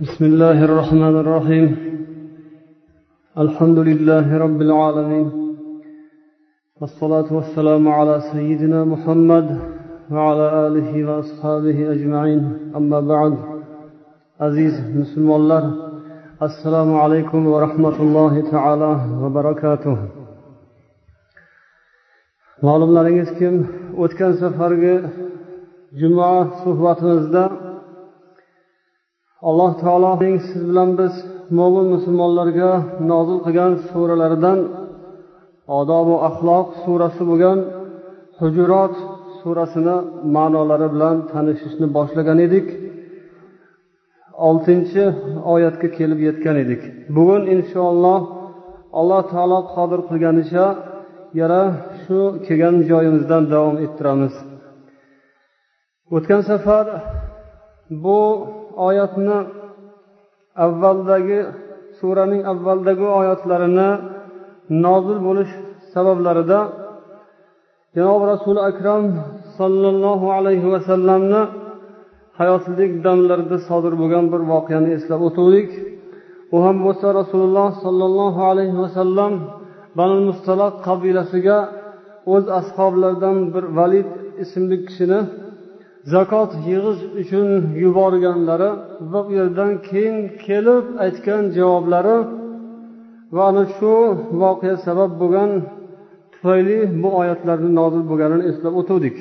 بسم الله الرحمن الرحيم الحمد لله رب العالمين والصلاة والسلام على سيدنا محمد وعلى آله وأصحابه أجمعين أما بعد عزيز مسلم الله السلام عليكم ورحمة الله تعالى وبركاته ma'lumlaringiz kim o'tgan safargi juma suhbatimizda alloh taoloning siz bilan biz mo'min musulmonlarga nozil qilgan suralaridan odobu axloq surasi bo'lgan hujurot surasini ma'nolari bilan tanishishni boshlagan edik. Oltinchi oyatga kelib yetgan edik. Bugun inshaalloh alloh taolo qodir qilganicha yana shu kelgan joyimizdan davom ettiramiz. O'tgan safar bu oyatni avvaldagi suraning avvaldagi oyatlarini nozil bo'lish sabablarida janob rasuli akram sollallohu alayhi vasallamni hayotlik damlarida sodir bo'lgan bir voqeani eslab o'tuvdik u ham bo'lsa rasululloh sollallohu alayhi vasallam banu mustaloq qabilasiga o'z ashoblaridan bir valid ismli kishini zakot yig'ish uchun yuborganlari va u yerdan keyin kelib aytgan javoblari va ana shu voqea sabab bo'lgan tufayli bu oyatlarni nozil bo'lganini eslab o'tuvdik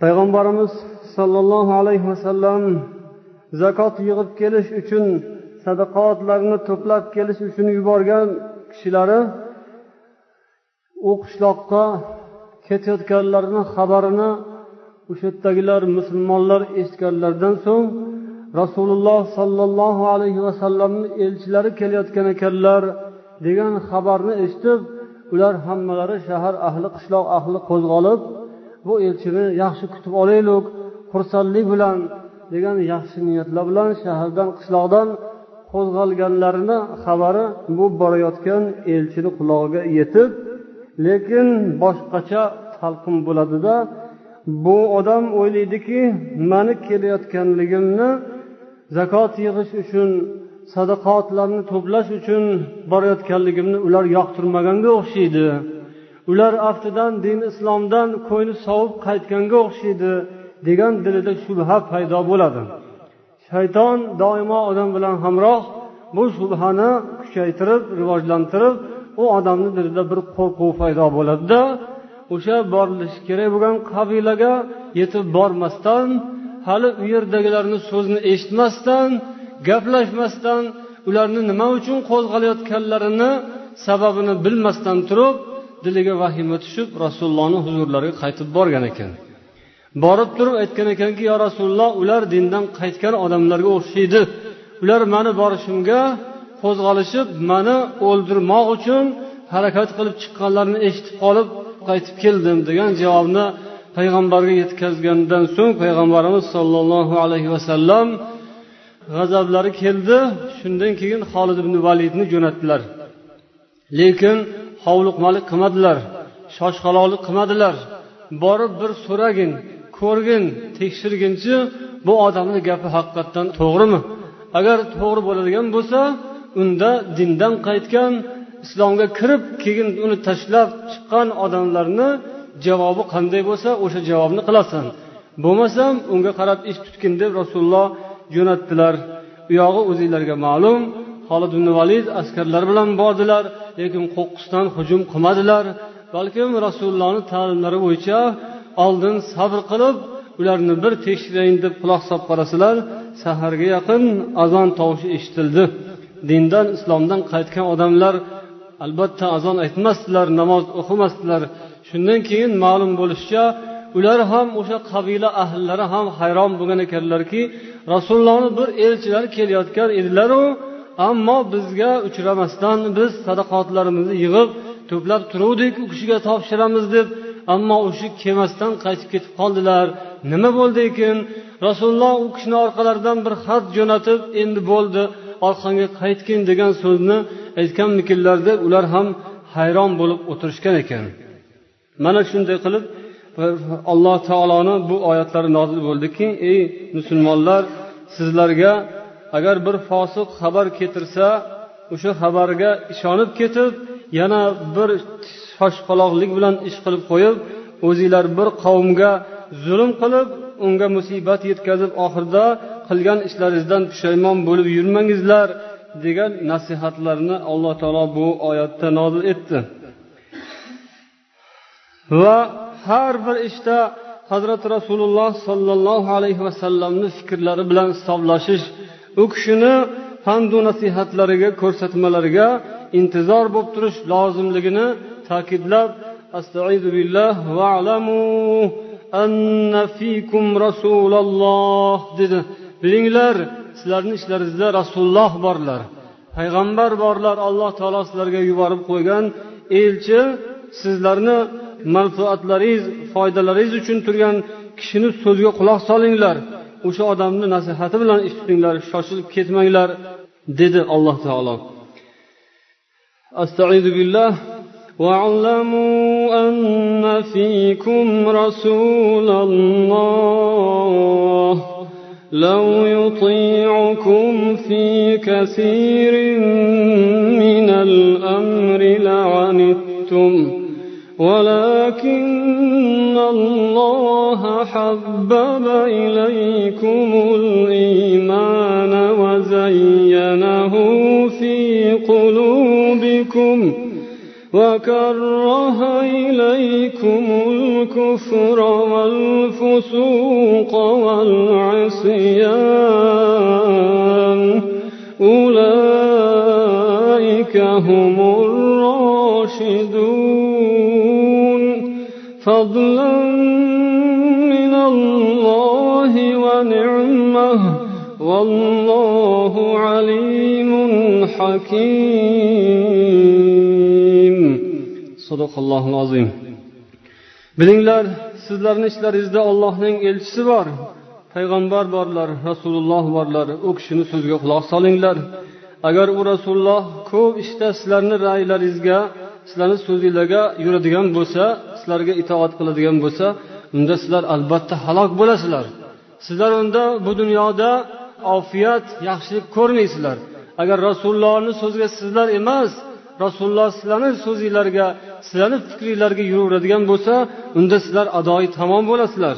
payg'ambarimiz sollallohu alayhi vasallam zakot yig'ib kelish uchun sadaqotlarni to'plab kelish uchun yuborgan kishilari u qishloqqa ketayotganlarini xabarini o'sha yerdagilar musulmonlar eshitganlaridan so'ng rasululloh sollallohu alayhi vasallamni elchilari kelayotgan ekanlar degan xabarni eshitib ular hammalari shahar ahli qishloq ahli qo'zg'olib bu elchini yaxshi kutib olaylik xursandlik bilan degan yaxshi niyatlar bilan shahardan qishloqdan qo'zg'alganlarini xabari bu borayotgan elchini qulog'iga yetib lekin boshqacha talqin bo'ladida bu odam o'ylaydiki mani kelayotganligimni zakot yig'ish uchun sadaqotlarni to'plash uchun borayotganligimni ular yoqtirmaganga o'xshaydi. Ular aftidan din islomdan ko'ngli sovib qaytganga o'xshaydi degan dilida shubha paydo bo'ladi. Shayton doimo odam bilan hamroh bu shubhani kuchaytirib rivojlantirib u odamni dilida bir qo'rquv paydo bo'ladida o'sha borilishi kerak bo'lgan qabilaga yetib bormasdan hali u yerdagilarni so'zini eshitmasdan gaplashmasdan ularni nima uchun qo'zg'alayotganlarini sababini bilmasdan turib diliga vahima tushib rasulullohni huzurlariga qaytib borgan ekan. Borib turib aytgan ekanki yo rasululloh ular dindan qaytgan odamlarga o'xshaydi. Ular mani borishimga qo'zg'alishib mani o'ldirmoq uchun harakat qilib chiqqanlarini eshitib qolib qaytib keldim degan javobni payg'ambarga yetkazgandan so'ng payg'ambarimiz sollallohu alayhi vasallam g'azablari keldi. Shundan keyin holid ibn validni jo'natdilar. Lekin hovliqmalik qilmadilar shoshqaloqlik qilmadilar. Borib bir so'ragin ko'rgin tekshirginchi bu odamni gapi haqiqatdan to'g'rimi? Agar to'g'ri bo'ladigan bo'lsa unda dindan qaytgan islomga kirib keyin uni tashlab chiqqan odamlarni javobi qanday bo'lsa o'sha javobni qilasan. Bo'lmasam unga qarab ish tutgin deb rasululloh jo'natdilar. U yog'i o'zinglarga ma'lum holid ibn valid askarlar bilan bordilar lekin qo'qqisdan hujum qilmadilar. Balkim rasulullohni ta'limlari bo'yicha oldin sabr qilib ularni bir tekshirayin deb quloq solib qarasalar saharga yaqin azon tovushi eshitildi. Dindan islomdan qaytgan odamlar albatta azon aytmasdilar namoz o'qimasdilar. Shundan keyin ma'lum bo'lishicha ular ham o'sha qabila ahllari ham hayron bo'lgan ekanlarki rasulullohni bir elchilari kelayotgan edilaru ammo bizga uchramasdan biz sadaqotlarimizni yig'ib to'plab turuvdik u kishiga topshiramiz deb. Ammo o'sha kelmasdan qaytib ketib qoldilar. Nima bo'ldi ekan? Rasululloh u kishini orqalaridan bir xat jo'natib endi bo'ldi. Orqangga qaytgin degan so'zni aytganmikinlar deb ular ham hayron bo'lib o'tirishgan ekan. Mana shunday qilib alloh taoloni bu oyatlari nozil bo'ldiki ey musulmonlar sizlarga agar bir fosiq xabar keltirsa o'sha xabarga ishonib ketib yana bir shoshqaloqlik bilan ish qilib qo'yib o'zinglar bir qavmga zulm qilib unga musibat yetkazib oxirida qilgan ishlaringizdan pushaymon bo'lib yurmangizlar degan nasihatlarni alloh taolo bu oyatda nozil etdi. Va har bir ishda hazrati rasululloh sollallohu alayhi vasallamni fikrlari bilan hisoblashish u kishini hamdu nasihatlariga ko'rsatmalariga intizor bo'lib turish lozimligini ta'kidlab astaizu billah alamu anna fikum rasululloh dedi. bilinglar sizlarni ishlaringizda rasululloh borlar payg'ambar borlar alloh taolo sizlarga yuborib qo'ygan elchi sizlarni manfaatlaringiz foydalaringiz uchun turgan kishini so'ziga quloq solinglar o'sha odamni nasihati bilan ish tutinglar shoshilib ketmanglar dedi alloh taolo astaizu billah واعلموا أن فيكم رسول الله لو يطيعكم في كثير من الأمر لعنتم ولكن الله حبب إليكم الإيمان وزينه في قلوبكم. وكره إليكم الكفر والفسوق والعصيان. أولئك هم الراشدون. فضلا من الله ونعمة. والله عليم حكيم. sadaqallohu azim. Bilinglar sizlarni ichlaringizda ollohning elchisi bor. Payg'ambar borlar rasululloh borlar. U kishini so'ziga quloq solinglar. Agar u rasululloh ko'p ishda işte sizlarni ra'ylaringizga sizlarni so'zinglarga yuradigan bo'lsa sizlarga itoat qiladigan bo'lsa unda sizlar albatta halok bo'lasizlar. Sizlar unda bu dunyoda ofiyat yaxshilik ko'rmaysizlar. Agar rasulullohni so'ziga sizlar emas rasululloh sizlarni so'zinglarga sizlarni fikringlarga yuraveradigan bo'lsa unda sizlar adoyi tamom bo'lasizlar.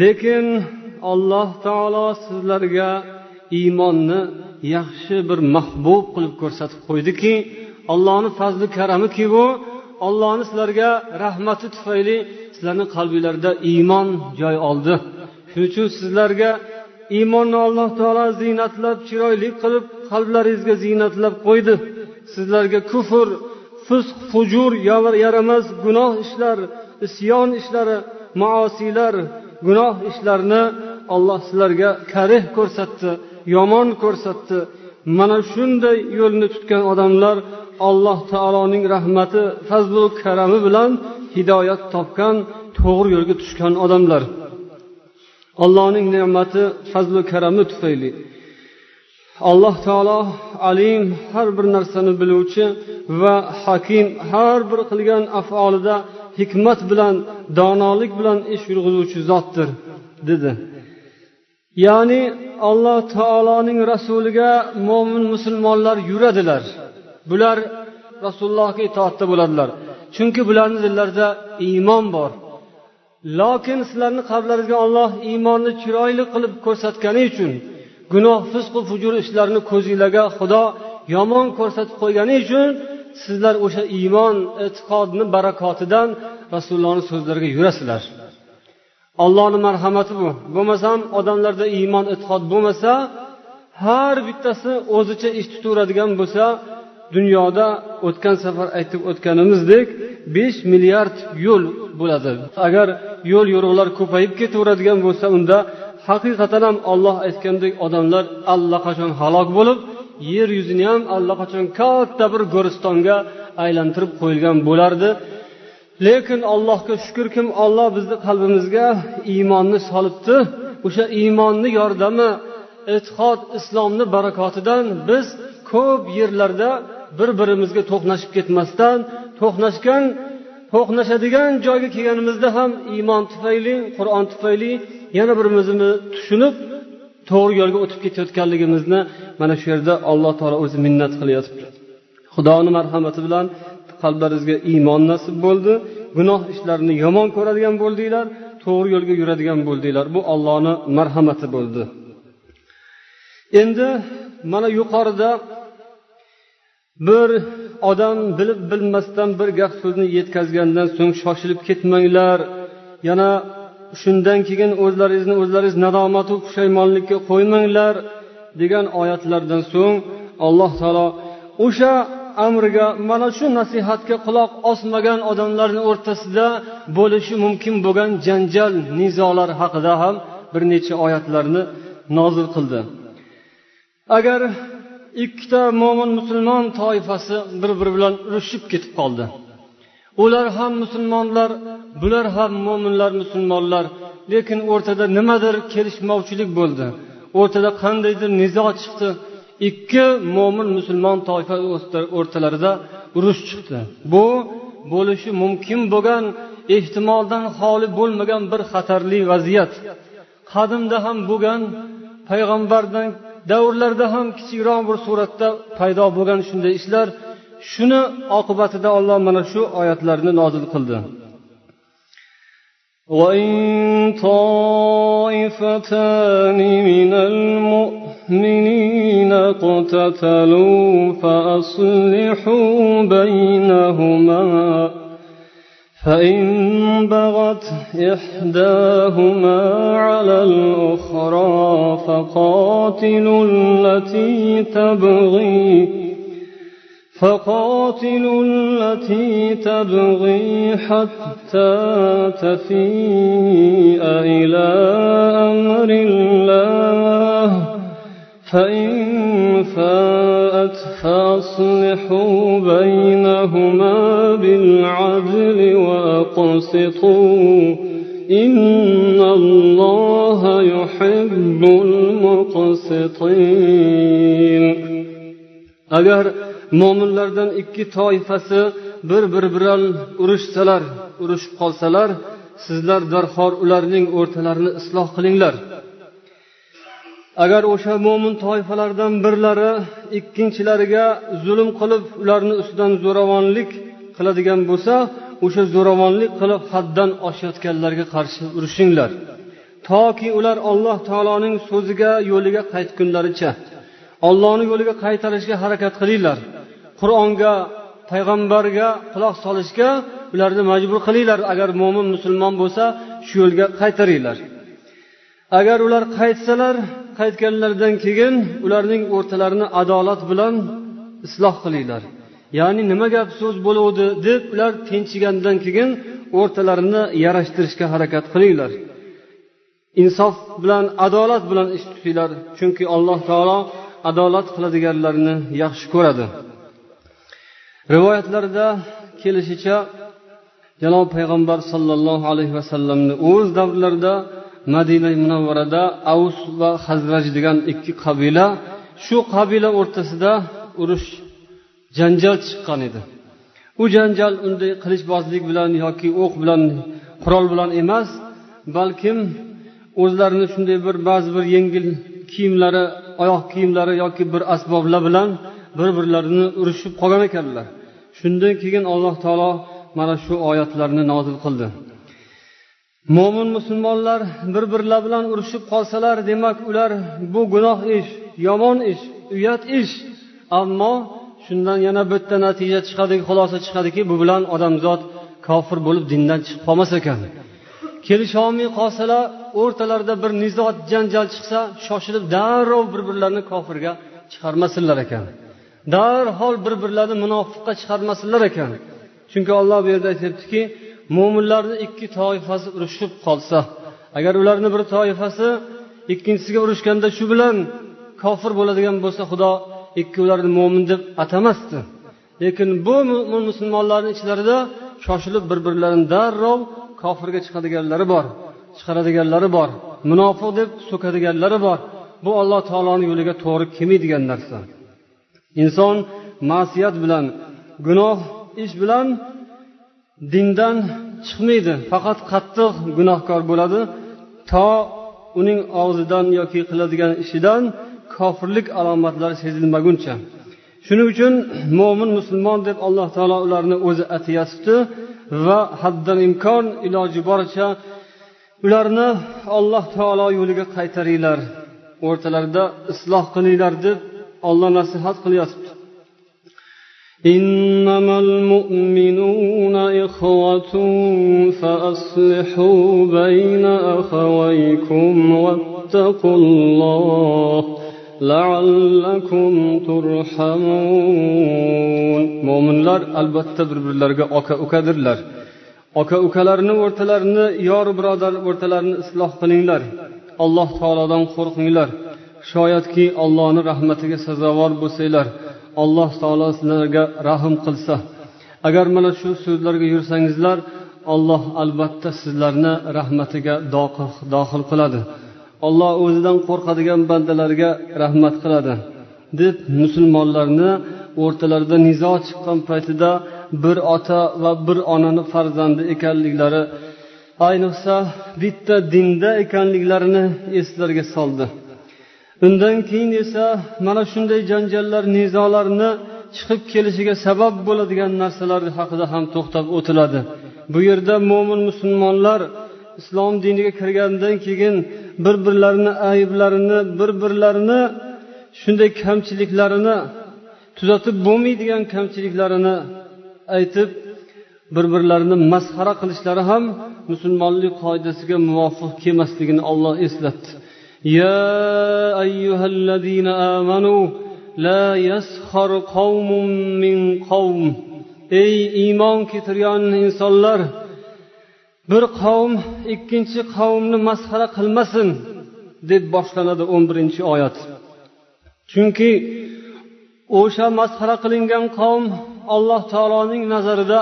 Lekin alloh taolo sizlarga iymonni yaxshi bir mahbub qilib ko'rsatib qo'ydiki allohni fazli karamiki bu. Ollohni sizlarga rahmati tufayli sizlarni qalbinglarda iymon joy oldi. Shuning uchun sizlarga iymonni alloh taolo ziynatlab chiroyli qilib qalblaringizga ziynatlab qo'ydi. Sizlarga kufr fisq fujur yaramas gunoh ishlar isyon ishlari maosiylar gunoh ishlarni olloh sizlarga karih ko'rsatdi yomon ko'rsatdi. Mana shunday yo'lni tutgan odamlar alloh taoloning rahmati fazlu karami bilan hidoyat topgan to'g'ri yo'lga tushgan odamlar. Allohning ne'mati fazlu karami tufayli. Alloh taolo alim har bir narsani biluvchi va hakim har bir qilgan afolida hikmat bilan donolik bilan ish yurg'izuvchi zotdir dedi. Ya'ni alloh taoloning rasuliga mo'min musulmonlar yuradilar. Bular rasulullohga itoatda bo'ladilar. Chunki bularni dillarida iymon bor. Lokin sizlarni qalblaringizga olloh iymonni chiroyli qilib ko'rsatgani uchun gunoh fisqu fujur ishlarni ko'zinglarga xudo yomon ko'rsatib qo'ygani uchun sizlar o'sha iymon e'tiqodni barakotidan rasulullohni so'zlariga yurasizlar. Allohni marhamati bu. Bo'lmasam odamlarda iymon e'tiqod bo'lmasa har bittasi o'zicha ish tutaveradigan bo'lsa dunyoda o'tgan safar aytib o'tganimizdek besh milliard yo'l bo'ladi. Agar yo'l yo'riqlar ko'payib ketaveradigan bo'lsa unda haqiqatan ham olloh aytgandek odamlar allaqachon halok bo'lib yer yuzini ham allaqachon katta bir go'ristonga aylantirib qo'yilgan bo'lardi. Lekin allohga shukurkim olloh bizni qalbimizga iymonni solibdi. O'sha iymonni yordami e'tiqod islomni barakotidan biz ko'p yerlarda bir birimizga to'qnashib ketmasdan to'qnashgan to'qnashadigan joyga kelganimizda ham iymon tufayli qur'on tufayli yana birimizni tushunib to'g'ri yo'lga o'tib ketayotganligimizni mana shu yerda alloh taolo o'zi minnat qilyotibdi xudoni marhamati bilan qalblaringizga iymon nasib bo'ldi gunoh ishlarni yomon ko'radigan bo'ldinglar to'g'ri yo'lga yuradigan bo'ldinglar. Bu ollohni marhamati bo'ldi. Endi mana yuqorida bir odam bilib bilmasdan bir gap so'zni yetkazgandan so'ng shoshilib ketmanglar. Yana shundan keyin o'zlaringizni o'zlaringiz nadomatu pushaymonlikka qo'ymanglar degan oyatlardan so'ng alloh taolo o'sha amriga mana shu nasihatga quloq osmagan odamlarni o'rtasida bo'lishi mumkin bo'lgan janjal nizolar haqida ham bir necha oyatlarni nozil qildi. Agar ikkita mo'min musulmon toifasi bir biri bilan urushib ketib qoldi ular ham musulmonlar bular ham mo'minlar musulmonlar. Lekin o'rtada nimadir kelishmovchilik bo'ldi. O'rtada qandaydir nizo chiqdi. Ikki mo'min musulmon toifa o'rtalarida urush chiqdi. Bu bo'lishi mumkin bo'lgan ehtimoldan xoli bo'lmagan bir xatarli vaziyat. Qadimda ham bo'lgan payg'ambardan davrlarda ham kichikroq bir suratda paydo bo'lgan shunday ishlar shuni oqibatida olloh mana shu oyatlarni nozil qildi. وإن طائفتان من المؤمنين اقتتلوا فأصلحوا بينهما فإن بغت إحداهما على الأخرى فقاتلوا التي تبغي فقاتلوا التي تبغي حتى تفيء إلى أمر الله. فإن فاءت فأصلحوا بينهما بالعدل وأقسطوا. إن الله يحب المقسطين. agar mo'minlardan ikki toifasi bir biri bilan urushsalar urushib qolsalar sizlar darhol ularning o'rtalarini isloh qilinglar. Agar o'sha mo'min toifalardan birlari ikkinchilariga zulm qilib ularni ustidan zo'ravonlik qiladigan bo'lsa o'sha zo'ravonlik qilib haddan oshayotganlarga qarshi urushinglar. Toki ular alloh taoloning so'ziga yo'liga qaytgunlaricha ollohni yo'liga qaytarishga harakat qilinglar. Qur'onga payg'ambarga quloq solishga ularni majbur qilinglar. Agar mo'min musulmon bo'lsa shu yo'lga qaytaringlar. Agar ular qaytsalar qaytganlaridan keyin ularning o'rtalarini adolat bilan isloh qilinglar. Ya'ni nima gap so'z bo'luvdi deb ular tinchigandan keyin o'rtalarini yarashtirishga harakat qilinglar. Insof bilan adolat bilan ish tutinglar. Chunki alloh taolo adolat qiladiganlarni yaxshi ko'radi. Rivoyatlarda kelishicha janob payg'ambar sollallohu alayhi vasallamni o'z davrlarida madina munavvarada avs va hazraj degan ikki qabila shu qabila o'rtasida urush janjal chiqqan edi. U janjal unday qilichbozlik bilan yoki o'q bilan qurol bilan emas balkim o'zlarini shunday bir ba'zi bir yengil kiyimlari oyoq kiyimlari yoki bir asboblar bilan bir birlarini urishib qolgan ekanlar. Shundan keyin alloh taolo mana shu oyatlarni nozil qildi. Mo'min musulmonlar bir birlari bilan urushib qolsalar demak ular bu gunoh ish yomon ish uyat ish. Ammo shundan yana bitta natija chiqadiki xulosa chiqadiki bu bilan odamzod kofir bo'lib dindan chiqib qolmas ekan. Kelisholmay qolsalar o'rtalarida bir nizo janjal chiqsa shoshilib darrov bir birlarini kofirga chiqarmasinlar ekan. Darhol bir birlarini munofiqqa chiqarmasinlar ekan. Chunki olloh bu yerda aytyaptiki mo'minlarni ikki toifasi urushib qolsa agar ularni bir toifasi ikkinchisiga urushganda shu bilan kofir bo'ladigan bo'lsa xudo ikkovlarini mo'min deb atamasdi. Lekin bu mo'min musulmonlarni ichlarida shoshilib bir birlarini darrov kofirga chiqadiganlari bor chiqaradiganlari bor munofiq deb so'kadiganlari bor. Bu alloh taoloni yo'liga to'g'ri kelmaydigan narsa. Inson ma'siyat bilan gunoh ish bilan dindan chiqmaydi. Faqat qattiq gunohkor bo'ladi. To uning og'zidan yoki qiladigan ishidan kofirlik alomatlari sezilmaguncha. Shuning uchun mo'min musulmon deb alloh taolo ularni o'zi atayapti va haddan imkon iloji boricha ularni alloh taolo yo'liga qaytaringlar o'rtalarida isloh qilinglar deb olloh nasihat qilyapti إنما المؤمنون إخوة فأصلحوا بين أخويكم واتقوا الله لعلكم ترحمون mo'minlar albatta bir birlariga oka ukadirlar oka ukalarni o'rtalarini yor birodar o'rtalarini isloh qilinglar alloh taolodan qo'rqinglar shoyatki ollohni rahmatiga sazovor bo'lsanglar alloh taolo sizlarga rahm qilsa. Agar mana shu so'zlarga yursangizlar alloh albatta sizlarni rahmatiga dohil qiladi. Olloh o'zidan qo'rqadigan bandalarga rahmat qiladi deb musulmonlarni o'rtalarida nizo chiqqan paytida bir ota va bir onani farzandi ekanliklari ayniqsa bitta dinda ekanliklarini eslariga soldi. Undan keyin esa mana shunday janjallar nizolarni chiqib kelishiga sabab bo'ladigan narsalar haqida ham to'xtab o'tiladi. Bu yerda mo'min musulmonlar islom diniga kirgandan keyin bir birlarini ayblarini bir birlarini shunday kamchiliklarini tuzatib bo'lmaydigan kamchiliklarini aytib bir birlarini masxara qilishlari ham musulmonlik qoidasiga muvofiq kelmasligini olloh eslatdi يا أيها الذين آمنوا لا يسخر قوم من قوم ey iymon keltirgan insonlar bir qavm ikkinchi qavmni masxara qilmasin deb boshlanadi o'n birinchi oyat chunki o'sha masxara qilingan qavm alloh taoloning nazarida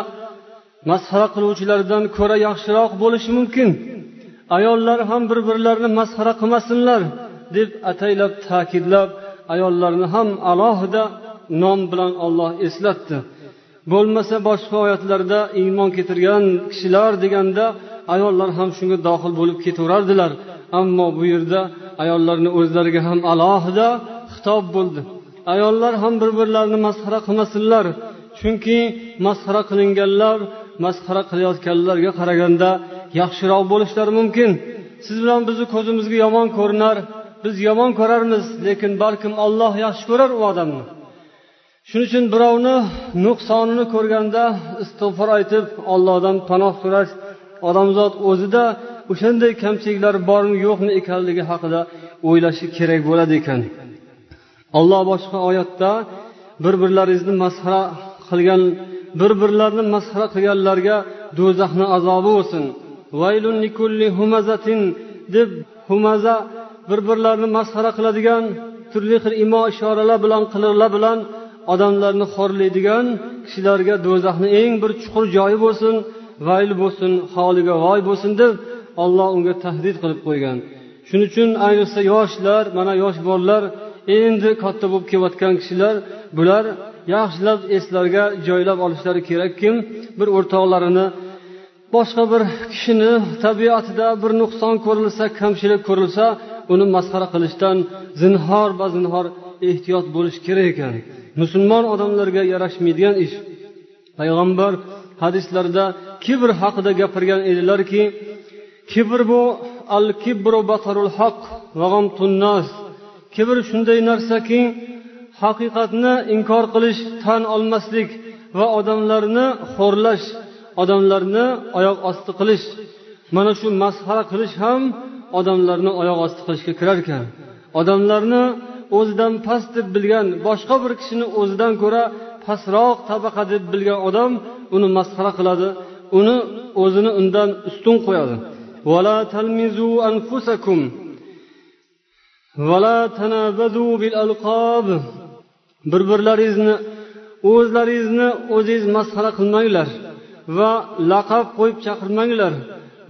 masxara qiluvchilardan ko'ra yaxshiroq bo'lishi mumkin Ayollar ham bir birlarini masxara qilmasinlar deb ataylab ta'kidlab ayollarni ham alohida nom bilan olloh eslatdi. Bo'lmasa boshqa oyatlarda iymon keltirgan kishilar deganda ayollar ham shunga dohil bo'lib ketaverardilar. Ammo bu yerda ayollarni o'zlariga ham alohida xitob bo'ldi. Ayollar ham bir birlarini masxara qilmasinlar. Chunki masxara qilinganlar masxara qilayotganlarga qaraganda yaxshiroq bo'lishlari mumkin. Siz bilan bizni ko'zimizga yomon ko'rinar biz yomon ko'rarmiz lekin balkim olloh yaxshi ko'rar u odamni. Shuning uchun birovni nuqsonini ko'rganda istig'for aytib ollohdan panoh so'rash odamzod o'zida o'shanday kamchiliklar bormi yo'qmi ekanligi haqida o'ylashi kerak bo'ladi ekan. Olloh boshqa oyatda bir birlaringizni masxara qilgan bir birlarini masxara qilganlarga do'zaxni azobi bo'lsin. Deb humaza bir birlarini masxara qiladigan turli xil imo ishoralar bilan qiliqlar bilan odamlarni xorlaydigan kishilarga do'zaxni eng bir chuqur joyi bo'lsin vayl bo'lsin holiga voy bo'lsin deb olloh unga tahdid qilib qo'ygan. Shuning uchun ayniqsa yoshlar mana yosh bolalar endi katta bo'lib kelayotgan kishilar bular yaxshilab eslariga joylab olishlari kerakkim bir o'rtoqlarini boshqa bir kishini tabiatida bir nuqson ko'rilsa kamchilik ko'rilsa uni masxara qilishdan zinhor va zinhor ehtiyot bo'lish kerak ekan. Musulmon odamlarga yarashmaydigan ish. Payg'ambar hadislarida kibr haqida gapirgan edilarki kibr bu al kibru batarul haq tunnas kibr shunday narsaki haqiqatni inkor qilish tan olmaslik va odamlarni xo'rlash odamlarni oyoq osti qilish mana shu masxara qilish ham odamlarni oyoq osti qilishga kirar ekan odamlarni o'zidan past deb bilgan boshqa bir kishini o'zidan ko'ra pastroq tabaqa deb bilgan odam uni masxara qiladi uni o'zini undan ustun qo'yadi. Bir birlaringizni o'zlaringizni o'zingiz masxara qilmanglar. Va laqab qo'yib chaqirmanglar.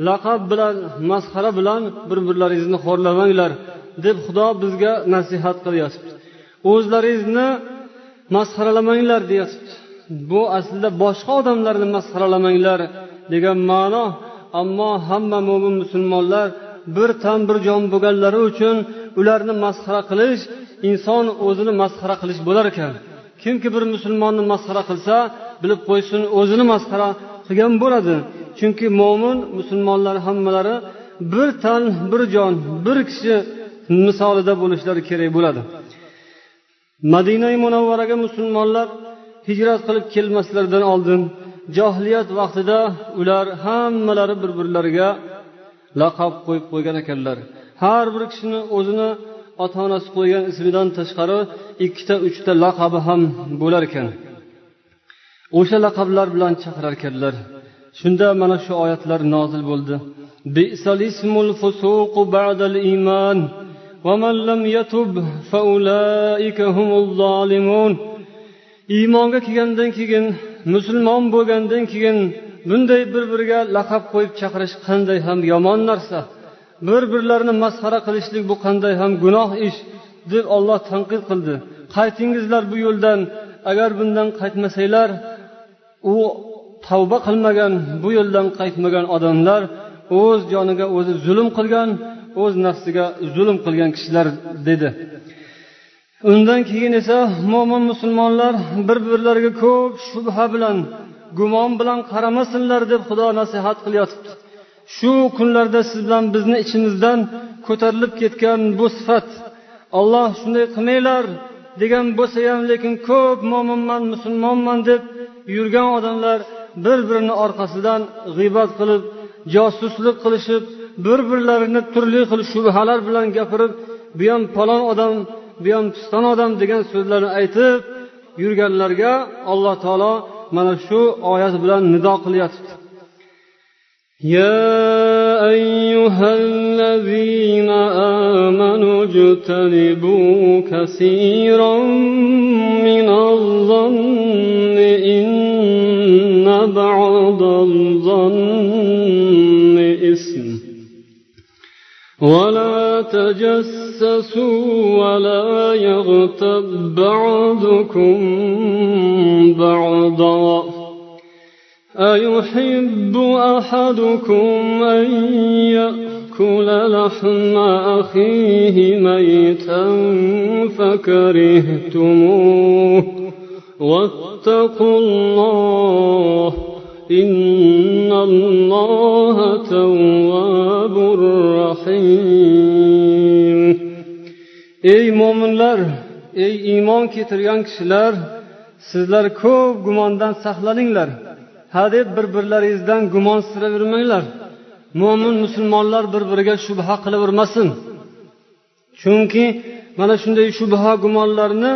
Laqab bilan masxara bilan bir birlaringizni xo'rlamanglar deb xudo bizga nasihat qilyapti. O'zlaringizni masxaralamanglar deyapti. Bu aslida boshqa odamlarni masxaralamanglar degan ma'no ammo hamma mo'min musulmonlar bir tan bir jon bo'lganlari uchun ularni masxara qilish inson o'zini masxara qilish bo'lar ekan. Kimki bir musulmonni masxara qilsa bilib qo'ysin o'zini masxara qilgan bo'ladi. Chunki mo'min musulmonlar hammalari bir tan bir jon bir kishi misolida bo'lishlari kerak bo'ladi. Madina munavvaraga musulmonlar hijrat qilib kelmaslaridan oldin johiliyat vaqtida ular hammalari bir birlariga laqab qo'yib qo'ygan ekanlar. Har bir kishini o'zini ota onasi qo'ygan ismidan tashqari ikkita uchta laqabi ham bo'lar ekan. o'sha laqablar bilan chaqirarkanlar. Shunda mana shu oyatlar nozil bo'ldi. Iymonga kelgandan keyin musulmon bo'lgandan keyin bunday bir biriga laqab qo'yib chaqirish qanday ham yomon narsa. Bir birlarini masxara qilishlik bu qanday ham gunoh ish deb olloh tanqid qildi. Qaytingizlar bu yo'ldan agar bundan qaytmasanglar u tavba qilmagan bu yo'ldan qaytmagan odamlar o'z joniga o'zi zulm qilgan o'z nafsiga zulm qilgan kishilar dedi. Undan keyin esa mo'min musulmonlar bir birlariga ko'p shubha bilan gumon bilan qaramasinlar deb xudo nasihat qilyotibdi. Shu kunlarda siz bilan bizni ichimizdan ko'tarilib ketgan bu sifat olloh shunday qilmanglar degan bo'lsa ham lekin ko'p mo'minman musulmonman deb yurgan odamlar bir birini orqasidan g'iybat qilib josuslik qilishib bir birlarini turli xil shubhalar bilan gapirib bu ham palon odam bu ham piston odam degan so'zlarni aytib yurganlarga alloh taolo mana shu oyat bilan nido qilyapti. يا أيها الذين آمنوا اجتنبوا كثيرا من الظن. إن بعض الظن إثم. ولا تجسسوا ولا يغتب بعضكم بعضا. أيحب أحدكم أن يأكل لحم أخيه ميتا فكرهتموه واتقوا الله إن الله تواب رحيم ey mo'minlar ey iymon keltirgan kishilar sizlar ko'p gumondan saqlaninglar hadeb bir birlaringizdan gumonsiravermanglar mo'min musulmonlar bir biriga shubha qilavermasin. Chunki mana shunday shubha gumonlarni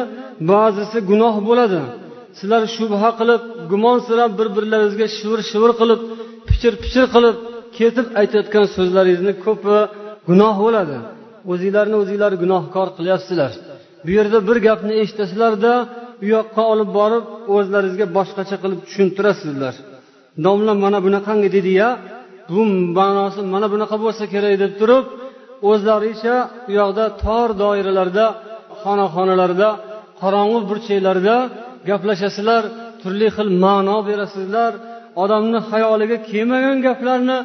ba'zisi gunoh bo'ladi. Sizlar shubha qilib gumon sirab bir birlaringizga shivir shivir qilib pichir pichir qilib ketib aytayotgan so'zlaringizni ko'pi gunoh bo'ladi. O'zinglarni o'zinglar gunohkor qilyapsizlar. Bu yerda bir gapni eshitasizlarda u yoqqa olib borib o'zlaringizga boshqacha qilib tushuntirasizlar. Domla mana bunaqangi dediya bu ma'nosi mana bunaqa bo'lsa kerak deb turib o'zlaricha u yoqda tor doiralarda xonaxonalarda qorong'u burchaklarda gaplashasizlar turli xil ma'no berasizlar odamni xayoliga kelmagan gaplarni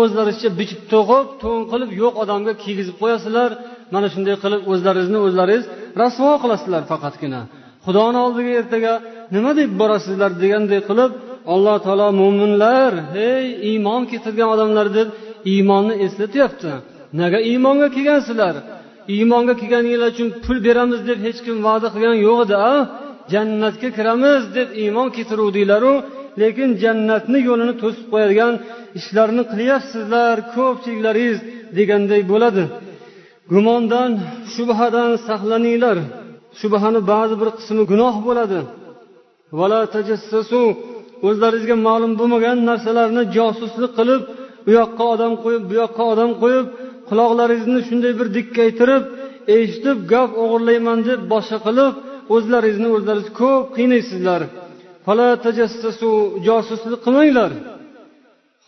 o'zlaricha bichib to'qib to'ng qilib yo'q odamga kiygizib qo'yasizlar. Mana shunday qilib o'zlaringizni o'zlaringiz rasvo qilasizlar faqatgina. Xudoni oldiga ertaga nima deb borasizlar deganday qilib alloh taolo mo'minlar hey iymon keltirgan odamlar deb iymonni eslatyapti. Nega iymonga kelgansizlar? Iymonga kelganinglar uchun pul beramiz deb hech kim va'da qilgan yo'q edi a? Jannatga kiramiz deb iymon keltiruvdinglaru lekin jannatni yo'lini to'sib qo'yadigan ishlarni qilyapsizlar ko'pchiliklaringiz deganday bo'ladi. Gumondan shubhadan saqlaninglar. Shubhani ba'zi bir qismi gunoh bo'ladi. O'zlaringizga ma'lum bo'lmagan narsalarni josuslik qilib u yoqqa odam qo'yib bu yoqqa odam qo'yib quloqlaringizni shunday bir dikkaytirib eshitib gap o'g'irlayman deb boshqa qilib o'zlaringizni o'zlaringiz ko'p qiynaysizlar. Josuslik qilmanglar.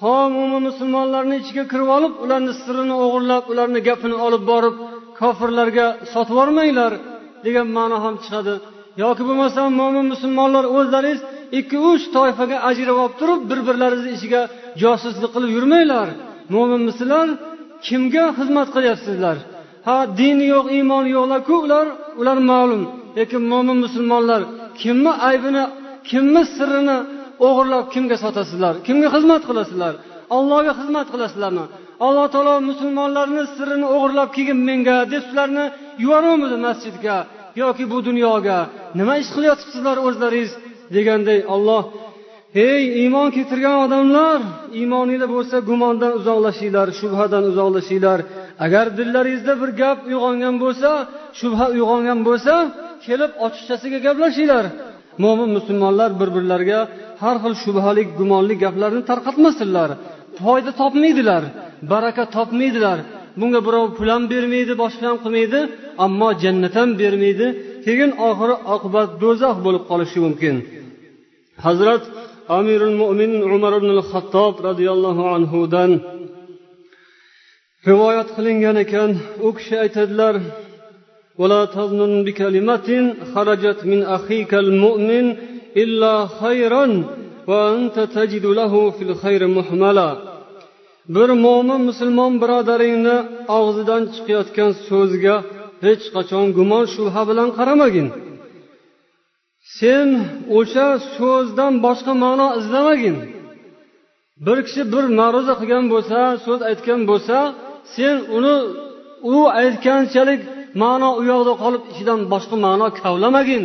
Ho mo'min musulmonlarni ichiga kirib olib ularni sirini o'g'irlab ularni gapini olib borib kofirlarga sotib yubormanglar degan ma'no ham chiqadi. Yoki bo'lmasam mo'min musulmonlar o'zlaringiz ikki uch toifaga ajrab olib turib bir birlaringizni ichiga josuslik qilib yurmanglar. Mo'minmisizlar kimga xizmat qilyapsizlar? Ha dini yo'q iymoni yo'qlarku ular ular ma'lum. Lekin mo'min musulmonlar kimni aybini kimni sirrini o'g'irlab kimga sotasizlar? Kimga xizmat qilasizlar? Allohga xizmat qilasizlarmi? Alloh taolo musulmonlarni sirini o'g'irlab kelgin menga deb sizlarni yuboruvmidi masjidga yoki bu dunyoga. Nima ish qilyotibsizlar o'zlaringiz? Deganday olloh ey iymon keltirgan odamlar iymoninglar bo'lsa gumondan uzoqlashinglar shubhadan uzoqlashinglar. Agar dillaringizda bir gap uyg'ongan bo'lsa shubha uyg'ongan bo'lsa kelib ochiqchasiga gaplashinglar. Mo'min musulmonlar bir birlariga har xil shubhali gumonli gaplarni tarqatmasinlar foyda topmaydilar baraka topmaydilar. Bunga birov pul ham bermaydi boshqa ham qilmaydi ammo jannat ham bermaydi. keyin oxiri oqibat do'zax bo'lib qolishi mumkin hazrat amirul mo'min umar ibn xattob roziyallohu anhudan rivoyat qilingan ekan u kishi aytadilar ولا تظنن بكلمة خرجت من أخيك المؤمن إلا خيرا وأنت تجد له في الخير محملا bir mo'min musulmon birodaringni og'zidan chiqayotgan so'zga hech qachon gumon shubha bilan qaramagin. Sen o'sha so'zdan boshqa ma'no izlamagin. Bir kishi bir ma'ruza qilgan bo'lsa so'z aytgan bo'lsa sen uni u aytganchalik ma'no u yoqda qolib ichidan boshqa ma'no kavlamagin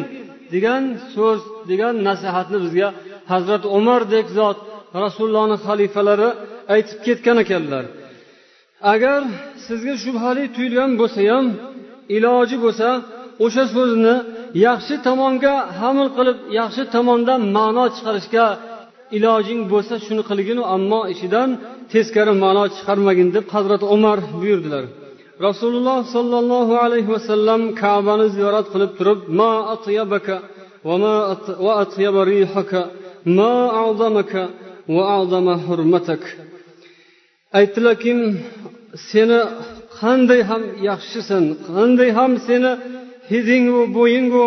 degan so'z degan nasihatni bizga hazrati umardek zot rasulullohni xalifalari aytib ketgan ekanlar. Agar sizga shubhali tuyulgan bo'lsa ham iloji bo'lsa o'sha so'zni yaxshi tomonga hamil qilib yaxshi tomondan ma'no chiqarishga ilojing bo'lsa shuni qilginu ammo ichidan teskari ma'no chiqarmagin deb hazrati umar buyurdilar. Rasululloh sollallohu alayhi vasallam kabani ziyorat qilib turib ma atyabaka va atyaba rihaka ma a'zamaka va a'zama hurmatak. Aytdilarki seni qanday ham yaxshisan qanday ham seni hidingu bo'yingu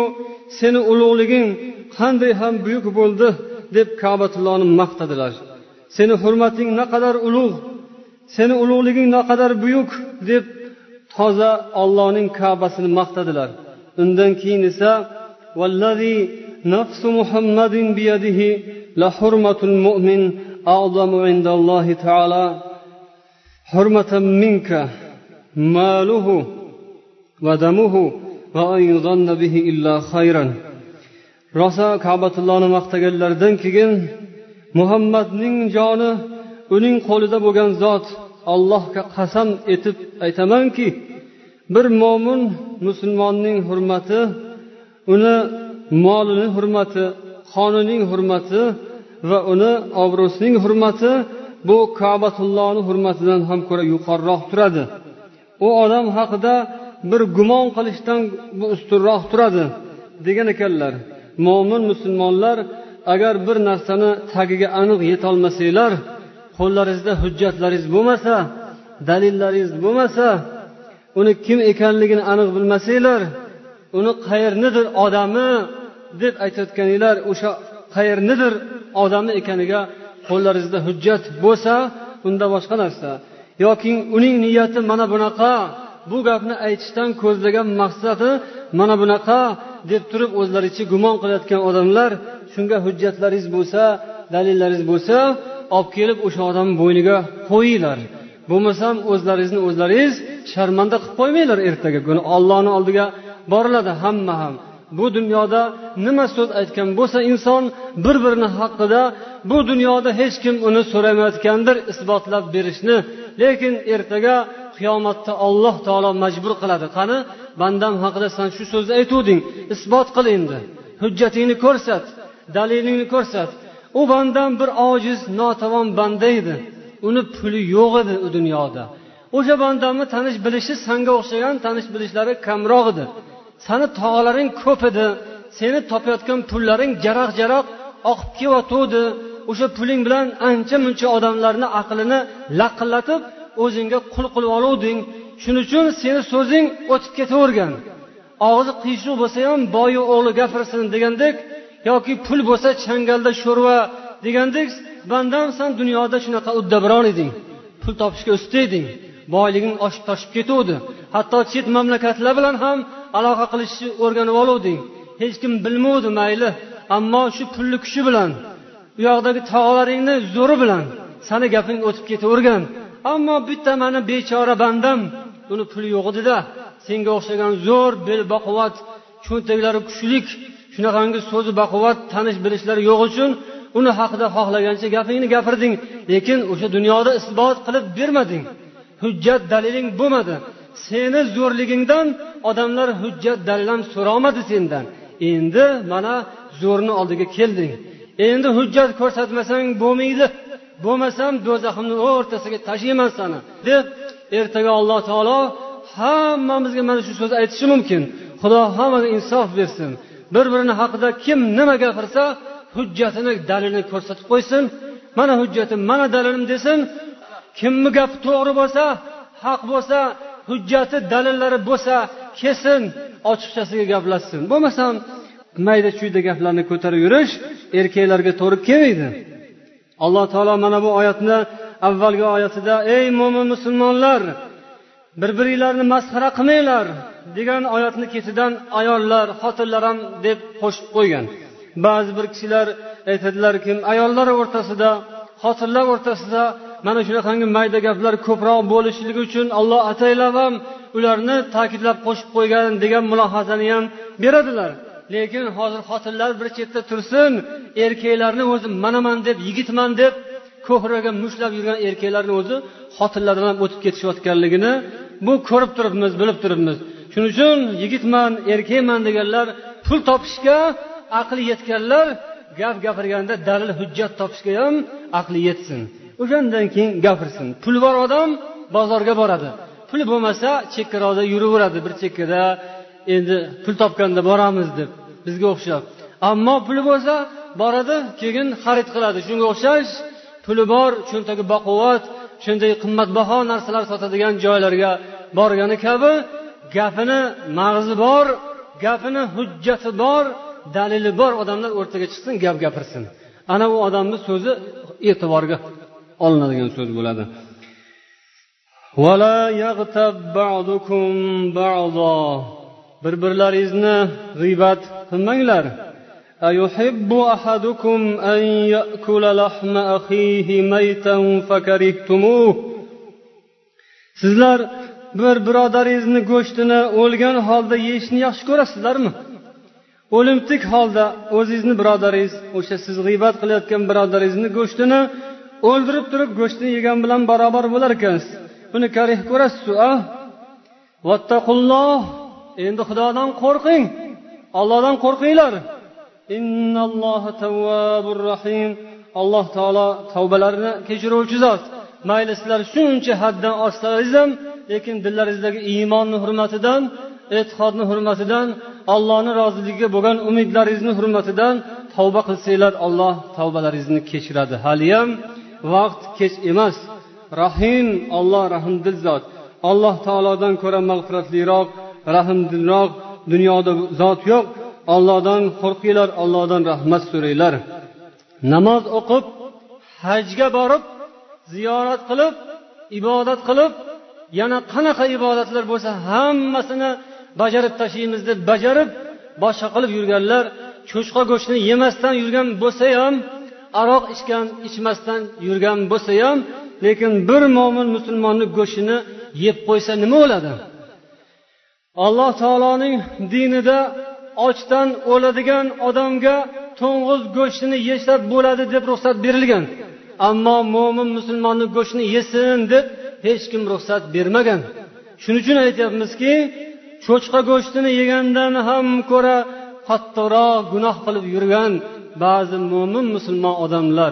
seni ulug'liging qanday ham buyuk bo'ldi deb kabatullohni maqtadilar. Seni hurmating naqadar ulug' seni ulug'liging naqadar buyuk deb toza ollohning kabasini maqtadilar. Undan keyin esa vallazi nafsu muhammadin biyadihi la hurmatul mu'min a'zamu indallohi taala hurmatan minka maluhu va damuhu va an yuzanna bihi illa khayran. Rosa kabatullohni maqtaganlaridan keyin muhammadning joni uning qo'lida bo'lgan zot allohga qasam etib aytamanki bir mo'min musulmonning hurmati uni molini hurmati qonining hurmati va uni obro'sining hurmati bu kabatullohni hurmatidan ham ko'ra yuqoriroq turadi. U odam haqida bir gumon qilishdan bu ustunroq turadi degan ekanlar. Mo'min musulmonlar agar bir narsani tagiga aniq yetolmasanglar qo'llaringizda hujjatlaringiz bo'lmasa dalillaringiz bo'lmasa uni kim ekanligini aniq bilmasanglar uni qayernidir odami deb aytayotganinglar o'sha qayernidir odami ekaniga qo'llaringizda hujjat bo'lsa unda boshqa narsa. Yoki uning niyati mana bunaqa bu gapni aytishdan ko'zlagan maqsadi mana bunaqa deb turib o'zlaricha gumon qilayotgan odamlar shunga hujjatlaringiz bo'lsa dalillaringiz bo'lsa olib kelib o'sha odamni bo'yniga qo'yinglar. Bo'lmasam o'zlaringizni o'zlaringiz sharmanda qilib qo'ymanglar ertaga kuni ollohni oldiga boriladi hamma ham. Bu dunyoda nima so'z aytgan bo'lsa inson bir birini haqida bu dunyoda hech kim uni so'ramayotgandir isbotlab berishni lekin ertaga qiyomatda olloh taolo majbur qiladi. Qani? Bandam haqida san shu so'zni aytuvding. Isbot qil endi. Hujjatingni ko'rsat. Dalilingni ko'rsat. U bandam bir ojiz notavon banda edi. Uni puli yo'q edi u dunyoda. O'sha bandamni tanish bilishi sanga o'xshagan tanish bilishlari kamroq edi. Sani tog'alaring ko'p edi. Seni topayotgan pullaring jaraq jaraq oqib kelyotgandi o'sha puling bilan ancha muncha odamlarni aqlini laqillatib o'zingga qul qilib oluvding. Shuning uchun seni so'zing o'tib ketavergan. Og'zi qiyshiq bo'lsa ham boyi o'g'li gapirsin degandek yoki pul bo'lsa changalda sho'rva degandek bandam san dunyoda shunaqa uddaburon eding. Pul topishga usta eding boyliging oshib toshib ketuvdi. Hatto chet mamlakatlar bilan ham aloqa qilishni o'rganib oluvding. Hech kim bilmovdi mayli ammo shu pulli kuchi bilan. U yoqdagi tog'laringni zo'ri bilan sani gaping o'tib ketavergan. Ammo bitta mani bechora bandam uni puli yo'q edida. Senga o'xshagan zo'r bel baquvvat cho'ntaklari kuchlik shunaqangi so'zi baquvvat tanish bilishlari yo'q uchun uni haqida xohlagancha gapingni gapirding lekin o'sha dunyoda isbot qilib bermading. Hujjat daliling bo'lmadi. Seni zo'rligingdan odamlar hujjat dalil ham so'rolmadi sendan. Endi mana zo'rni oldiga kelding. Endi hujjat ko'rsatmasang bo'lmaydi. Bo'lmasam do'zaximni o'rtasiga tashlayman sani deb ertaga alloh taolo hammamizga mana shu so'zni aytishi mumkin. Xudo hammaga insof bersin. Bir birini haqida kim nima gapirsa hujjatini dalilini ko'rsatib qo'ysin. Mana hujjatim mana dalilim desin. Kimni gapi to'g'ri bo'lsa haq bo'lsa hujjati dalillari bo'lsa kelsin ochiqchasiga gaplashsin bo'lmasam mayda chuyda gaplarni ko'tarib yurish erkaklarga to'g'ri kelmaydi. Alloh taolo mana bu oyatni avvalgi oyatida ey mo'min musulmonlar bir biringlarni masxara qilmanglar degan oyatni ketidan ayollar xotinlar ham deb qo'shib qo'ygan. Ba'zi bir kishilar aytadilarki ayollar o'rtasida xotinlar o'rtasida mana shunaqangi mayda gaplar ko'proq bo'lishligi uchun alloh ataylab ham ularni ta'kidlab qo'shib qo'ygan degan mulohazani ham beradilar. Lekin hozir xotinlar bir chetda tursin erkaklarni o'zi manaman deb yigitman deb ko'hraga mushlab yurgan erkaklarni o'zi xotinlardan ham o'tib ketishayotganligini bu ko'rib turibmiz bilib turibmiz. Shuning uchun yigitman erkakman deganlar pul topishga aqli yetganlar gap gapirganda dalil hujjat topishga ham aqli yetsin. O'shandan keyin gapirsin. Puli bor odam bozorga boradi. Puli bo'lmasa chekkaroqda yuraveradi bir chekkada. Endi pul topganda boramiz deb bizga o'xshab. Ammo puli bo'lsa boradi keyin xarid qiladi. Shunga o'xshash puli bor cho'ntagi baquvvat shunday qimmatbaho narsalar sotadigan joylarga borgani kabi gapini mag'zi bor gapini hujjati bor dalili bor odamlar o'rtaga chiqsin gap gapirsin. Ana u odamni so'zi e'tiborga olinadigan so'z bo'ladi. bir birlaringizni g'iybat qilmanglar أيحب أحدكم أن يأكل لحم أخيه ميتا فكرهتموه sizlar bir birodaringizni go'shtini o'lgan holda yeyishni yaxshi ko'rasizlarmi o'limtik holda o'zingizni birodaringiz o'sha siz g'iybat qilayotgan birodaringizni go'shtini o'ldirib turib go'shtini yegan bilan barobar bo'lar ekansiz buni karih ko'rasizu a vattaqulloh Endi xudodan qo'rqing. Ollohdan qo'rqinglar. Alloh taolo tavbalarini kechiruvchi zot. Mayli sizlar shuncha haddan oshsangiz ham lekin dillaringizdagi iymonni hurmatidan e'tiqodni hurmatidan allohni roziligiga bo'lgan umidlaringizni hurmatidan tavba qilsanglar alloh tavbalaringizni kechiradi. Haliyam vaqt kech emas. Rahim olloh rahmdil zot. Alloh taolodan ko'ra mag'firatliroq. Rahmdilroq dunyoda zot yo'q. Ollohdan qo'rqinglar ollohdan rahmat so'ranglar. Namoz o'qib hajga borib ziyorat qilib ibodat qilib yana qanaqa ibodatlar bo'lsa hammasini bajarib tashlaymiz deb bajarib boshqa qilib yurganlar cho'chqa go'shtini yemasdan yurgan bo'lsa ham aroq ichgan ichmasdan yurgan bo'lsa ham lekin bir mo'min musulmonni go'shtini yeb qo'ysa nima bo'ladi? Alloh taoloning dinida ochdan o'ladigan odamga to'ng'iz go'shtini yesa bo'ladi deb ruxsat berilgan. Ammo mo'min musulmonni go'shtini yesin deb hech kim ruxsat bermagan. Shuning uchun aytyapmizki cho'chqa go'shtini yegandan ham ko'ra qattiqroq gunoh qilib yurgan ba'zi mo'min musulmon odamlar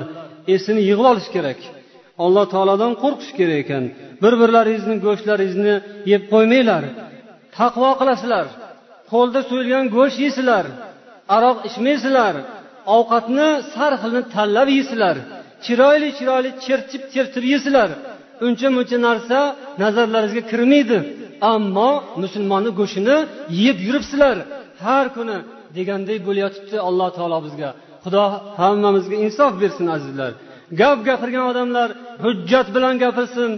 esini yig'ib olish kerak. Alloh taolodan qo'rqish kerak ekan. Bir birlaringizni go'shtlaringizni yeb qo'ymanglar. Taqvo qilasizlar. Qo'lda so'yilgan go'sht yeysizlar aroq ichmaysizlar. Ovqatni sar xilni tanlab yeysizlar chiroyli chiroyli chertib chertib yeysizlar uncha muncha narsa nazarlaringizga kirmaydi. Ammo musulmonni go'shtini yeb yuribsizlar. Har kuni deganday bo'layotibdi alloh taolo bizga. Xudo hammamizga insof bersin azizlar. Gap gapirgan odamlar hujjat bilan gapirsin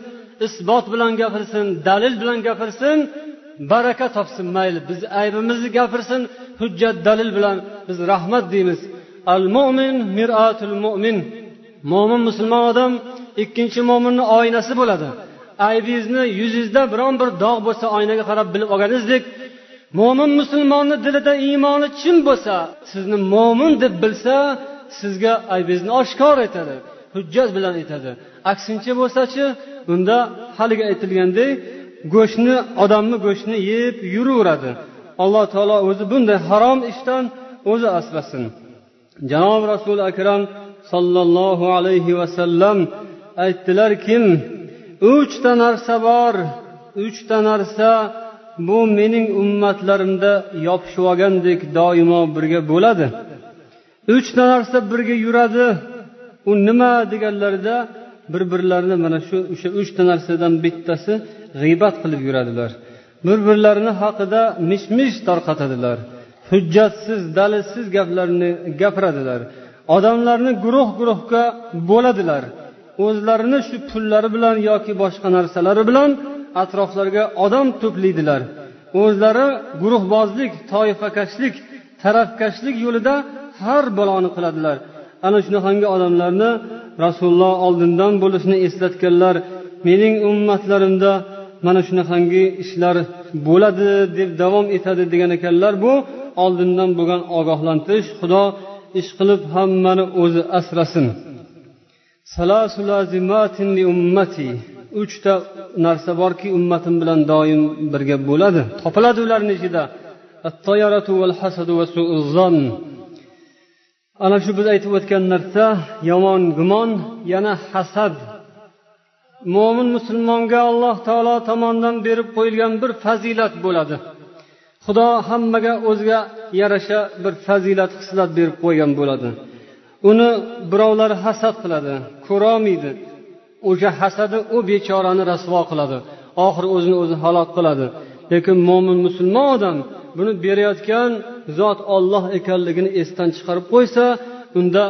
isbot bilan gapirsin dalil bilan gapirsin baraka topsin mayli biz aybimizni gapirsin hujjat dalil bilan biz rahmat deymiz. Al mo'min miratul mo'min mo'min musulmon odam ikkinchi mo'minni oynasi bo'ladi. Aybingizni yuzingizda biron bir dog' bo'lsa oynaga qarab bilib olganingizdek mo'min musulmonni dilida iymoni chin bo'lsa sizni mo'min deb bilsa sizga aybingizni oshkor etadi hujjat bilan aytadi aksincha bo'lsachi unda haligi aytilgandek go'shtni odamni go'shtini yeb yuraveradi. Alloh taolo o'zi bunday harom ishdan o'zi asrasin. Janob rasuli akram sollallohu alayhi vasallam aytdilarkim uchta narsa bor uchta narsa bu mening ummatlarimda yopishib olgandek doimo birga bo'ladi. Uchta narsa birga yuradi. U nima deganlarida bir birlarini mana shu o'sha uchta narsadan bittasi g'iybat qilib yuradilar. Bir birlarini haqida mish mish tarqatadilar. Hujjatsiz dalilsiz gaplarni gapiradilar. Odamlarni guruh guruhga bo'ladilar. O'zlarini shu pullari bilan yoki boshqa narsalari bilan atroflariga odam to'playdilar. O'zlari guruhbozlik toifakashlik tarafkashlik yo'lida har baloni qiladilar. Ana shunaqangi odamlarni rasululloh oldindan bo'lishini eslatganlar mening ummatlarimda mana shunaqangi ishlar bo'ladi deb davom etadi degan ekanlar bu oldindan bo'lgan ogohlantirish xudo ish qilib hammani o'zi asrasin. Uchta narsa borki ummatim bilan doim birga bo'ladi. Topiladi ularni ichida. Ana shu biz aytib o'tgan narsa yomon gumon yana hasad. Mo'min musulmonga alloh taolo tomonidan berib qo'yilgan bir fazilat bo'ladi. Xudo hammaga o'ziga yarasha bir fazilat xislat berib qo'ygan bo'ladi. Uni birovlar hasad qiladi ko'rolmaydi. O'sha hasadi u bechorani rasvo qiladi. Oxiri o'zini o'zi halok qiladi. Lekin mo'min musulmon odam buni berayotgan zot olloh ekanligini esdan chiqarib qo'ysa unda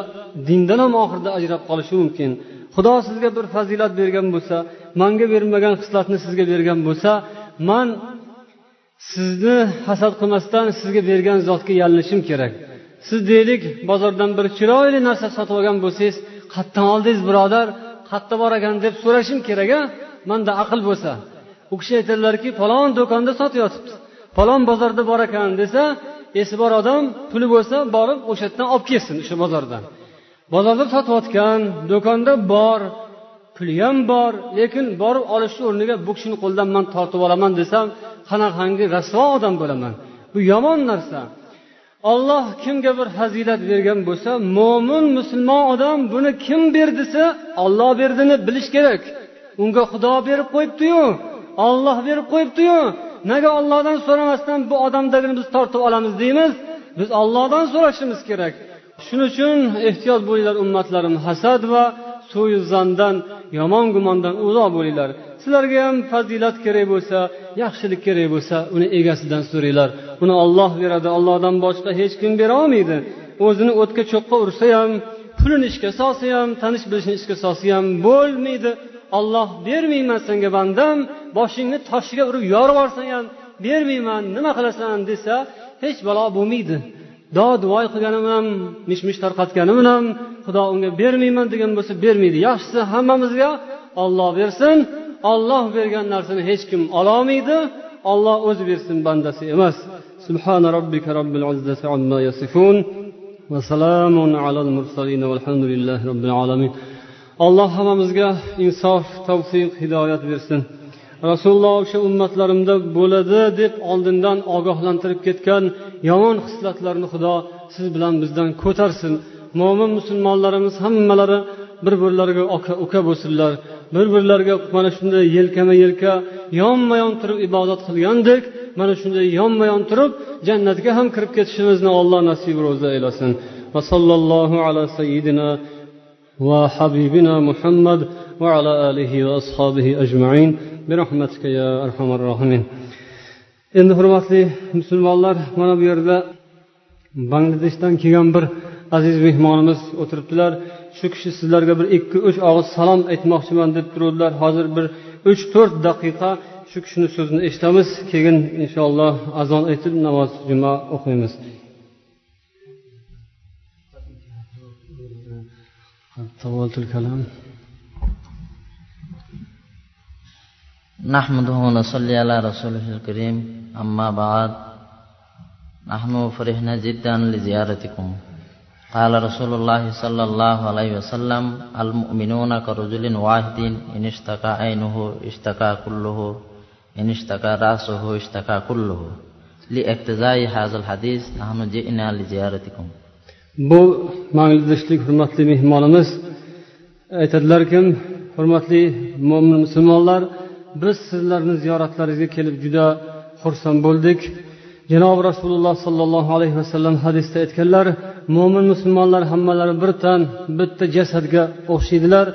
dindan ham oxirida ajrab qolishi mumkin. Xudo sizga bir fazilat bergan bo'lsa manga bermagan xislatni sizga bergan bo'lsa man sizni hasad qilmasdan sizga bergan zotga yalinishim kerak. Siz deylik bozordan bir chiroyli narsa sotib olgan bo'lsangiz qayerdan oldingiz birodar qayerda bor ekan deb so'rashim kerak a manda aql bo'lsa. U kishi aytadilarki falon do'konda sotyotibdi falon bozorda bor ekan desa esi bor odam puli bo'lsa borib o'sha yerdan olib kelsin o'sha bozordan. Bozorda sotayotgan do'konda bor puli ham bor lekin borib olishni o'rniga bu kishini qo'lidan man tortib olaman desam qanaqangi rasvo odam bo'laman? Bu yomon narsa. Olloh kimga bir fazilat bergan bo'lsa mo'min musulmon odam buni kim berdisa olloh berdini bilish kerak. Unga xudo berib qo'yibdiyu. Olloh berib qo'yibdiyu. Nega ollohdan so'ramasdan bu odamdagini biz tortib olamiz deymiz? Biz ollohdan so'rashimiz kerak. Shuning uchun ehtiyot bo'linglar ummatlarim hasad va suizondan yomon gumondan uzoq bo'linglar. Sizlarga ham fazilat kerak bo'lsa yaxshilik kerak bo'lsa uni egasidan so'ranglar. Uni olloh beradi. Ollohdan boshqa hech kim bera olmaydi. O'zini o'tga cho'qqa ursa ham pulini ishga solsa ham tanish bilishini ishga solsa ham bo'lmaydi. olloh bermayman senga bandam boshingni toshga urib yorib yuborsang ham bermayman nima qilasan desa hech balo bo'lmaydi duo duoy qilgani bilan mish mish tarqatgani bilan xudo unga bermayman degan bo'lsa bermaydi yaxshisi hammamizga olloh bersin olloh bergan narsani hech kim ololmaydi olloh o'zi bersin bandasi emas سبحان ربك رب العزة عما يصفون وسلام على المرسلين والحمد لله رب العالمين alloh hammamizga insof tavfiq hidoyat bersin. Rasululloh o'sha ummatlarimda bo'ladi deb oldindan ogohlantirib ketgan yomon xislatlarni xudo siz bilan bizdan ko'tarsin. Mo'min musulmonlarimiz hammalari bir birlariga aka uka bo'lsinlar. Bir birlariga mana shunday yelkama yelka yonma yon turib ibodat qilgandek mana shunday yonma yon turib jannatga ham kirib ketishimizni alloh nasib ro'za aylasin va sallallohu ala sayyidina va habibina muhammad va ala alihi va ashabihi ajmain برحمتك يا أرحم الراحمين endi hurmatli musulmonlar mana bu yerda bangladeshdan kelgan bir aziz mehmonimiz o'tiribdilar shu kishi sizlarga bir ikki uch og'iz salom aytmoqchiman deb turuvdilar hozir bir uch to'rt daqiqa shu kishini so'zini eshitamiz keyin inshaalloh azon aytib namoz juma o'qiymiz طولت الكلام. نحمده ونصلي على رسوله الكريم. أما بعد نحن فرحنا جدا لزيارتكم. قال رسول الله صلى الله عليه وسلم المؤمنون كرجل واحد إن اشتكى عينه اشتكى كله إن اشتكى رأسه اشتكى كله. لإقتضاء هذا الحديث نحن جئنا لزيارتكم. Bu manglidishlik hurmatli mehmonimiz aytadilarki hurmatli mo'min musulmonlar biz sizlarni ziyoratlaringizga kelib juda xursand bo'ldik. Janobi rasululloh sollallohu alayhi vasallam hadisda aytganlar mo'min musulmonlar hammalari bir tan bitta jasadga o'xshaydilar.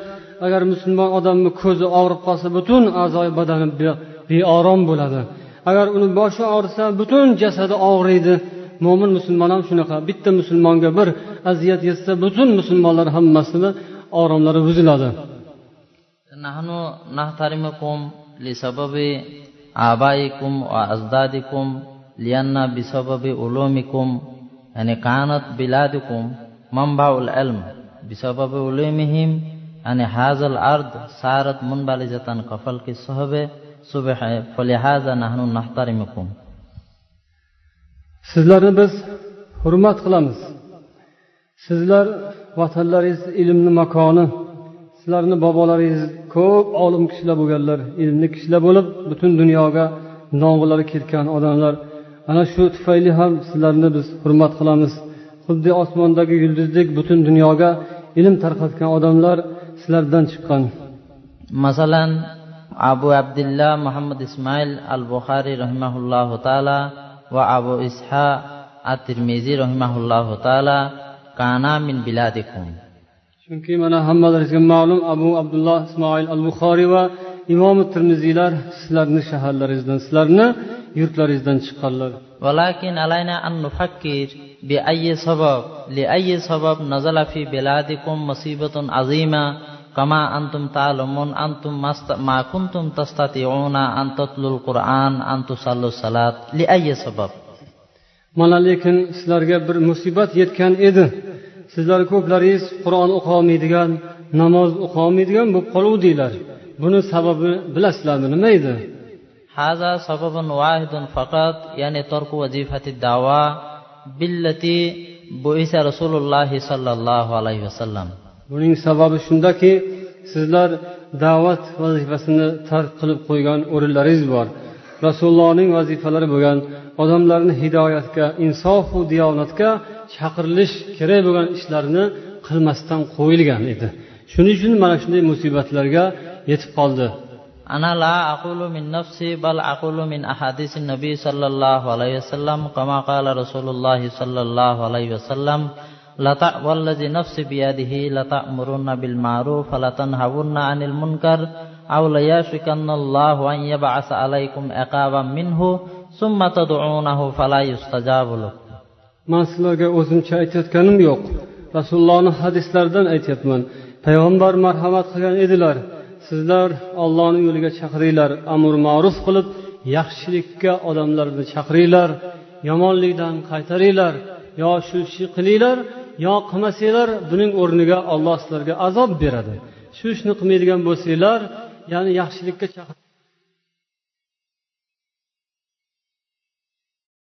Agar musulmon odamni ko'zi og'rib qolsa butun a'zoyi badani beorom bo'ladi. Agar uni boshi og'risa butun jasadi og'riydi. Mo'min musulmon ham shunaqa bitta musulmonga bir aziyat yetsa butun musulmonlar hammasini oromlari buziladi. نحن نحترمكم آبائكم وأجدادكم لأن بسبب علومكم يعني كانت بلادكم منبع العلم. بسبب علومهم يعني هذا الأرض صارت منبلجة كفلك الصحب. صبح فلهذا نحن نحترمكم. Sizlarni biz hurmat qilamiz. Sizlar vatanlaringiz ilmni makoni sizlarni bobolaringiz ko'p olim kishilar bo'lganlar ilmli kishilar bo'lib butun dunyoga nomlari ketgan odamlar. Ana shu tufayli ham sizlarni biz hurmat qilamiz. Xuddi osmondagi yulduzdek butun dunyoga ilm tarqatgan odamlar sizlardan chiqqan. Masalan abu abdullah muhammad ismoil al buxoriy rahimahullohu taala abu isha at termiziy rahimahullohu taala kana min biladikum chunki mana hammalaringizga ma'lum abu abdulloh ismoil al buxoriy va imom termiziylar sizlarni shaharlaringizdan sizlarni yurtlaringizdan chiqqanlar ولكن علينا أن نفكر بأي سبب لأي سبب نزل في بلادكم مصيبة عظيمة كما أنتم تعلمون أنتم ما كنتم تستطيعون أن تتلوا القرآن أن تصلوا الصلاة لأي سبب mana lekin sizlarga bir musibat yetgan edi sizlar ko'plaringiz qur'on o'qolmaydigan namoz o'qolmaydigan bo'lib qoluvdinglar buni sababi bilasizlarmi nima edi هذا سبب واحد فقط يعني ترك وظيفة الدعوة بالتي بعث رسول الله صلى الله عليه وسلم buning sababi shundaki sizlar da'vat vazifasini tark qilib qo'ygan o'rinlaringiz bor rasulullohning vazifalari bo'lgan odamlarni hidoyatga insofu diyonatga chaqirilish kerak bo'lgan ishlarni qilmasdan qo'yilgan edi shuning uchun mana shunday musibatlarga yetib qoldi أنا لا أقول من نفسي بل أقول من أحاديث النبي صلى الله عليه وسلم كما قال رسول الله صلى الله عليه وسلم lata wallazi nafsi biyadihi lata'muruna bil ma'ruf wa latanhawunna 'anil munkar aw la yashkanallahu an yab'asa 'alaykum aqaban minhu summa tad'unahu fala yustajabu man sizlarga o'zimcha aytayotganim yo'q. Rasulullohni hadislaridan aytyapman. Payg'ambar marhamat qilgan edilar. Sizlar ollohni yo'liga chaqiringlar amr ma'ruf qilib yaxshilikka odamlarni chaqiringlar yomonlikdan qaytaringlar yo shu ishni qilinglar yo qilmasanglar buning o'rniga olloh sizlarga azob beradi. Shu ishni qilmaydigan bo'lsanglar ya'ni yaxshilikka chaqir